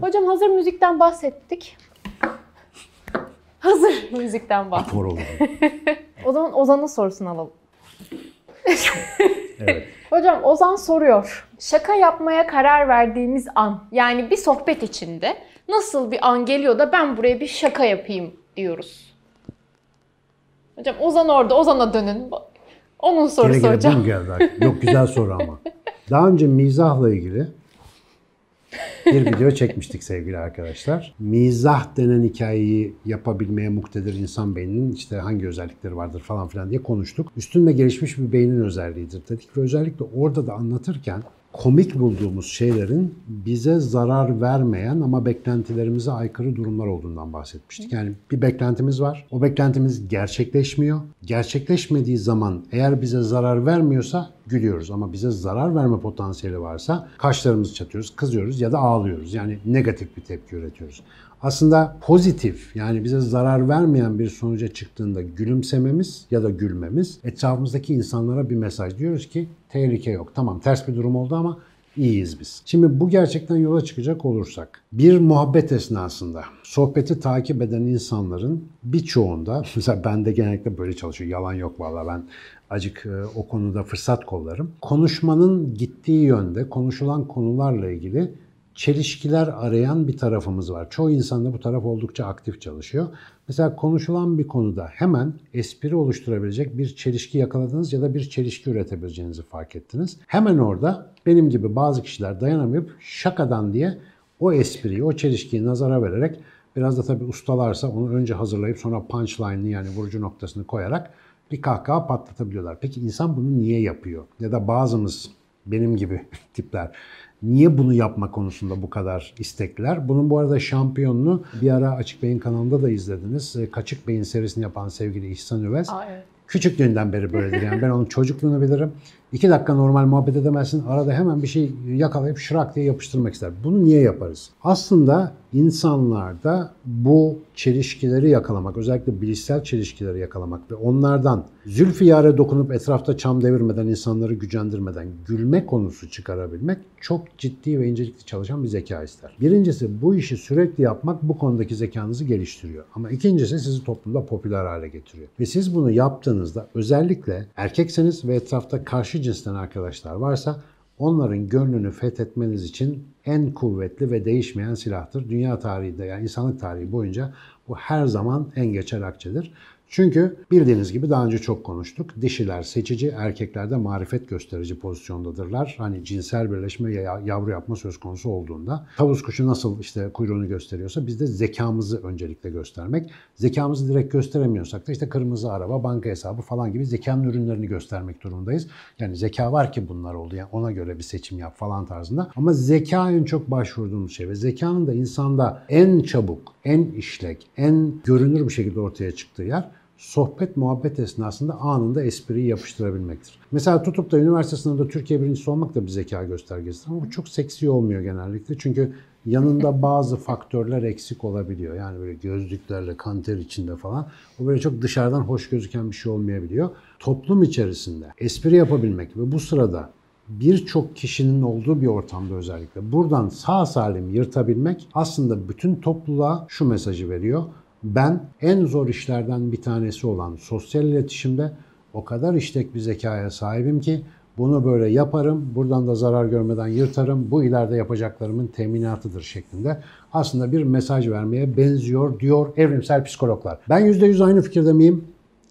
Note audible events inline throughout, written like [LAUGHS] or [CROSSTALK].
Hocam hazır müzikten bahsettik. Hazır müzikten bahsettik. Olur. [LAUGHS] O zaman Ozan'ın sorusunu alalım. Evet. Hocam Ozan soruyor. Şaka yapmaya karar verdiğimiz an, yani bir sohbet içinde nasıl bir an geliyor da ben buraya bir şaka yapayım diyoruz. Hocam Ozan orada, Ozan'a dönün. Onun sorusu Gene gene bu hocam. mu geldi? Yok güzel soru ama. [LAUGHS] Daha önce mizahla ilgili bir video çekmiştik sevgili arkadaşlar. Mizah denen hikayeyi yapabilmeye muktedir insan beyninin işte hangi özellikleri vardır falan filan diye konuştuk. Üstünde gelişmiş bir beynin özelliğidir dedik ve özellikle orada da anlatırken komik bulduğumuz şeylerin bize zarar vermeyen ama beklentilerimize aykırı durumlar olduğundan bahsetmiştik. Yani bir beklentimiz var. O beklentimiz gerçekleşmiyor. Gerçekleşmediği zaman eğer bize zarar vermiyorsa gülüyoruz ama bize zarar verme potansiyeli varsa kaşlarımızı çatıyoruz, kızıyoruz ya da ağlıyoruz. Yani negatif bir tepki üretiyoruz. Aslında pozitif yani bize zarar vermeyen bir sonuca çıktığında gülümsememiz ya da gülmemiz etrafımızdaki insanlara bir mesaj diyoruz ki tehlike yok. Tamam ters bir durum oldu ama iyiyiz biz. Şimdi bu gerçekten yola çıkacak olursak bir muhabbet esnasında sohbeti takip eden insanların birçoğunda [LAUGHS] mesela bende genellikle böyle çalışıyor. Yalan yok vallahi ben acık e, o konuda fırsat kollarım. Konuşmanın gittiği yönde konuşulan konularla ilgili çelişkiler arayan bir tarafımız var. Çoğu insanda bu taraf oldukça aktif çalışıyor. Mesela konuşulan bir konuda hemen espri oluşturabilecek bir çelişki yakaladınız ya da bir çelişki üretebileceğinizi fark ettiniz. Hemen orada benim gibi bazı kişiler dayanamayıp şakadan diye o espriyi, o çelişkiyi nazara vererek biraz da tabii ustalarsa onu önce hazırlayıp sonra punchline'ını yani vurucu noktasını koyarak bir kahkaha patlatabiliyorlar. Peki insan bunu niye yapıyor? Ya da bazımız benim gibi [LAUGHS] tipler Niye bunu yapma konusunda bu kadar istekliler? Bunun bu arada şampiyonunu bir ara Açık Bey'in kanalında da izlediniz. E, Kaçık Bey'in serisini yapan sevgili İhsan Üvez. Aa, evet. Küçüklüğünden beri böyledir. Yani ben onun çocukluğunu bilirim. İki dakika normal muhabbet edemezsin. Arada hemen bir şey yakalayıp şırak diye yapıştırmak ister. Bunu niye yaparız? Aslında insanlarda bu çelişkileri yakalamak, özellikle bilişsel çelişkileri yakalamak ve onlardan zülfiyare dokunup etrafta çam devirmeden, insanları gücendirmeden gülme konusu çıkarabilmek çok ciddi ve incelikli çalışan bir zeka ister. Birincisi bu işi sürekli yapmak bu konudaki zekanızı geliştiriyor. Ama ikincisi sizi toplumda popüler hale getiriyor. Ve siz bunu yaptığınızda özellikle erkekseniz ve etrafta karşı cinsten arkadaşlar varsa onların gönlünü fethetmeniz için en kuvvetli ve değişmeyen silahtır. Dünya tarihinde yani insanlık tarihi boyunca bu her zaman en geçer akçedir. Çünkü bildiğiniz gibi daha önce çok konuştuk. Dişiler seçici, erkekler de marifet gösterici pozisyondadırlar. Hani cinsel birleşme ya yavru yapma söz konusu olduğunda. Tavus kuşu nasıl işte kuyruğunu gösteriyorsa biz de zekamızı öncelikle göstermek. Zekamızı direkt gösteremiyorsak da işte kırmızı araba, banka hesabı falan gibi zekanın ürünlerini göstermek durumundayız. Yani zeka var ki bunlar oldu. Yani ona göre bir seçim yap falan tarzında. Ama zeka en çok başvurduğumuz şey ve zekanın da insanda en çabuk, en işlek, en görünür bir şekilde ortaya çıktığı yer sohbet muhabbet esnasında anında espriyi yapıştırabilmektir. Mesela tutup da üniversite sınavında Türkiye birincisi olmak da bir zeka göstergesidir ama bu çok seksi olmuyor genellikle çünkü yanında [LAUGHS] bazı faktörler eksik olabiliyor. Yani böyle gözlüklerle, kanter içinde falan. O böyle çok dışarıdan hoş gözüken bir şey olmayabiliyor. Toplum içerisinde espri yapabilmek ve bu sırada birçok kişinin olduğu bir ortamda özellikle buradan sağ salim yırtabilmek aslında bütün topluluğa şu mesajı veriyor. Ben en zor işlerden bir tanesi olan sosyal iletişimde o kadar işlek bir zekaya sahibim ki bunu böyle yaparım, buradan da zarar görmeden yırtarım, bu ileride yapacaklarımın teminatıdır şeklinde aslında bir mesaj vermeye benziyor diyor evrimsel psikologlar. Ben %100 aynı fikirde miyim?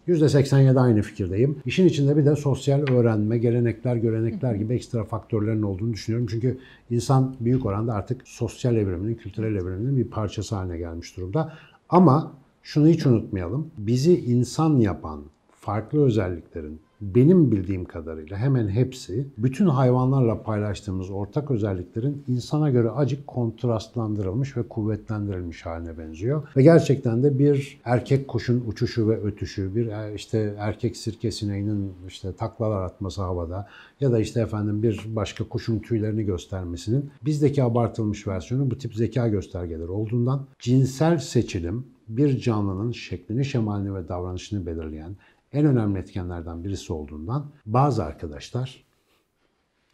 %87 aynı fikirdeyim. İşin içinde bir de sosyal öğrenme, gelenekler, görenekler gibi ekstra faktörlerin olduğunu düşünüyorum. Çünkü insan büyük oranda artık sosyal evriminin, kültürel evriminin bir parçası haline gelmiş durumda. Ama şunu hiç unutmayalım. Bizi insan yapan farklı özelliklerin benim bildiğim kadarıyla hemen hepsi bütün hayvanlarla paylaştığımız ortak özelliklerin insana göre acık kontrastlandırılmış ve kuvvetlendirilmiş haline benziyor. Ve gerçekten de bir erkek kuşun uçuşu ve ötüşü, bir e, işte erkek sirke sineğinin işte taklalar atması havada ya da işte efendim bir başka kuşun tüylerini göstermesinin bizdeki abartılmış versiyonu bu tip zeka göstergeleri olduğundan cinsel seçilim bir canlının şeklini, şemalini ve davranışını belirleyen en önemli etkenlerden birisi olduğundan bazı arkadaşlar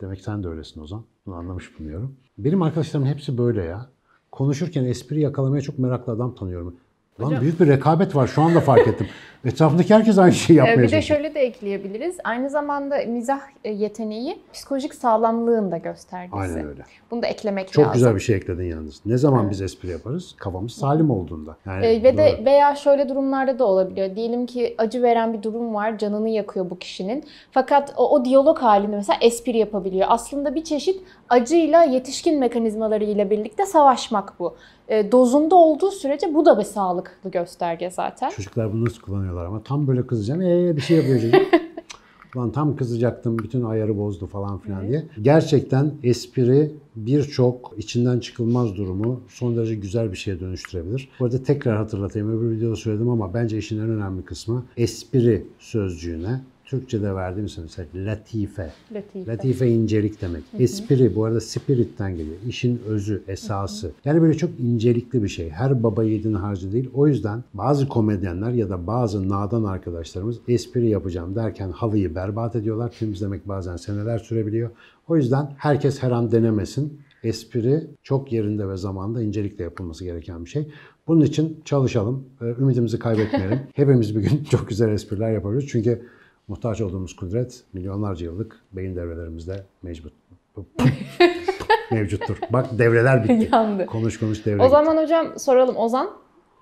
Demek sen de öylesin Ozan. Bunu anlamış bulunuyorum. Benim arkadaşlarımın hepsi böyle ya. Konuşurken espri yakalamaya çok meraklı adam tanıyorum. Lan büyük bir rekabet var şu anda fark ettim. [LAUGHS] Etrafındaki herkes aynı şeyi yapmaya Ee, bir de şöyle de ekleyebiliriz. Aynı zamanda mizah e, yeteneği psikolojik sağlamlığın da göstergesi. Aynen öyle. Bunu da eklemek Çok lazım. güzel bir şey ekledin yalnız. Ne zaman biz espri yaparız? Kafamız salim olduğunda. Yani Ee, ve de doğru. veya şöyle durumlarda da olabiliyor. Diyelim ki acı veren bir durum var, canını yakıyor bu kişinin. Fakat o, o diyalog halinde mesela espri yapabiliyor. Aslında bir çeşit acıyla yetişkin mekanizmalarıyla birlikte savaşmak bu. Ee, dozunda olduğu sürece bu da bir sağlıklı gösterge zaten. Çocuklar bunu nasıl kullanıyorlar ama tam böyle kızacağım. Ee bir şey yapıyor çocuk. [LAUGHS] Lan tam kızacaktım bütün ayarı bozdu falan filan diye. Gerçekten espri birçok içinden çıkılmaz durumu son derece güzel bir şeye dönüştürebilir. Bu arada tekrar hatırlatayım öbür videoda söyledim ama bence işin en önemli kısmı espri sözcüğüne Türkçe'de verdiğimiz mesela latife. Latife. Latife incelik demek. Espri bu arada spirit'ten geliyor. İşin özü, esası. Yani böyle çok incelikli bir şey. Her baba yiğidin harcı değil. O yüzden bazı komedyenler ya da bazı nadan arkadaşlarımız espri yapacağım derken halıyı berbat ediyorlar. Temizlemek bazen seneler sürebiliyor. O yüzden herkes her an denemesin. Espri çok yerinde ve zamanda incelikle yapılması gereken bir şey. Bunun için çalışalım. Ee, Ümidimizi kaybetmeyelim. [LAUGHS] Hepimiz bir gün çok güzel espriler yapabiliriz. Çünkü muhtaç olduğumuz kudret milyonlarca yıllık beyin devrelerimizde mevcut. [LAUGHS] mevcuttur. Bak devreler bitti. Yandı. Konuş konuş devre O gitti. zaman hocam soralım Ozan.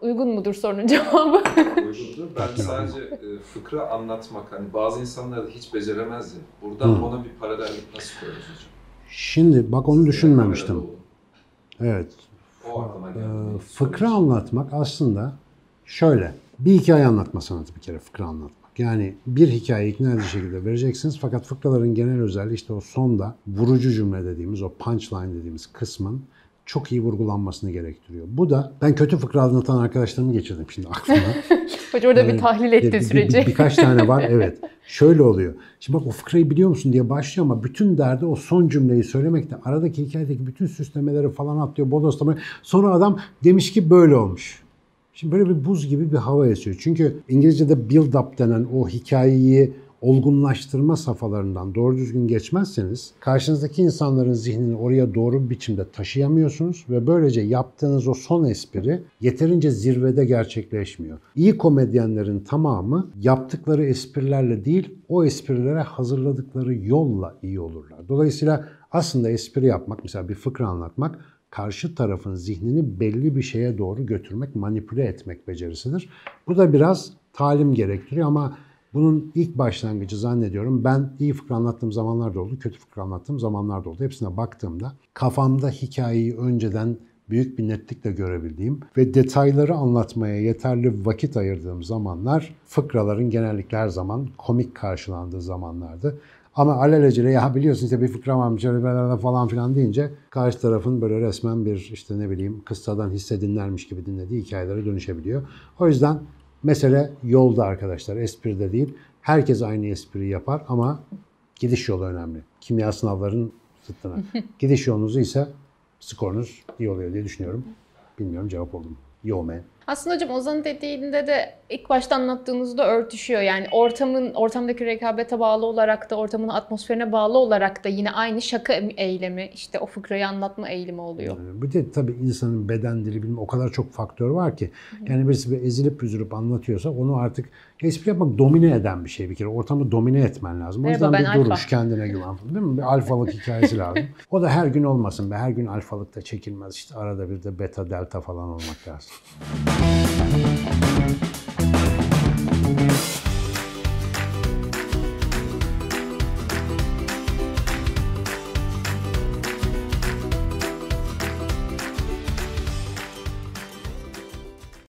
Uygun mudur sorunun cevabı? [LAUGHS] Uygundur. Ben sadece e, fıkra anlatmak, hani bazı insanlar da hiç beceremez ya. Buradan ona bir paralellik nasıl koyarız hocam? Şimdi bak onu düşünmemiştim. Evet. O aklıma geldi. Ee, fıkra anlatmak aslında şöyle. Bir hikaye anlatma sanatı bir kere fıkra anlatmak. Yani bir hikayeyi ikna edici şekilde vereceksiniz fakat fıkraların genel özelliği işte o sonda vurucu cümle dediğimiz o punchline dediğimiz kısmın çok iyi vurgulanmasını gerektiriyor. Bu da ben kötü fıkra anlatan arkadaşlarımı geçirdim şimdi aklıma. [LAUGHS] Hoca orada bir Evet. tahlil Bir- etti bir- süreci. bir- birkaç tane var evet. Şöyle oluyor. Şimdi bak o fıkrayı biliyor musun diye başlıyor ama bütün derdi o son cümleyi söylemekte. Aradaki hikayedeki bütün süslemeleri falan atlıyor. Bodoslama. Sonra adam demiş ki böyle olmuş. Şimdi böyle bir buz gibi bir hava esiyor. Çünkü İngilizce'de build up denen o hikayeyi olgunlaştırma safhalarından doğru düzgün geçmezseniz karşınızdaki insanların zihnini oraya doğru bir biçimde taşıyamıyorsunuz ve böylece yaptığınız o son espri yeterince zirvede gerçekleşmiyor. İyi komedyenlerin tamamı yaptıkları esprilerle değil o esprilere hazırladıkları yolla iyi olurlar. Dolayısıyla aslında espri yapmak mesela bir fıkra anlatmak karşı tarafın zihnini belli bir şeye doğru götürmek, manipüle etmek becerisidir. Bu da biraz talim gerektiriyor ama bunun ilk başlangıcı zannediyorum ben iyi fıkra anlattığım zamanlar da oldu, kötü fıkra anlattığım zamanlar da oldu. Hepsine baktığımda kafamda hikayeyi önceden büyük bir netlikle görebildiğim ve detayları anlatmaya yeterli vakit ayırdığım zamanlar fıkraların genellikle her zaman komik karşılandığı zamanlardı. Ama alelacele ya biliyorsun işte bir fıkra varmış öyle falan filan deyince karşı tarafın böyle resmen bir işte ne bileyim kıssadan hisse dinlermiş gibi dinlediği hikayelere dönüşebiliyor. O yüzden mesele yolda arkadaşlar espride değil. Herkes aynı espriyi yapar ama gidiş yolu önemli. Kimya sınavlarının zıttına. [LAUGHS] gidiş yolunuzu ise skorunuz iyi oluyor diye düşünüyorum. Bilmiyorum cevap oldu mu? Yo man. Aslında hocam Ozan'ın dediğinde de ilk başta anlattığınızda örtüşüyor. Yani ortamın ortamdaki rekabete bağlı olarak da ortamın atmosferine bağlı olarak da yine aynı şaka eylemi işte o fıkrayı anlatma eğilimi oluyor. Yani Bu de tabii insanın beden dili bilimi o kadar çok faktör var ki. Yani birisi bir ezilip üzülüp anlatıyorsa onu artık espri yapmak domine eden bir şey bir kere. Ortamı domine etmen lazım. O Merhaba, yüzden ben bir alfa. duruş, kendine güven falan değil mi? Bir alfalık hikayesi lazım. [LAUGHS] O da her gün olmasın be. Her gün alfalıkta çekilmez. İşte arada bir de beta delta falan olmak lazım. えっ?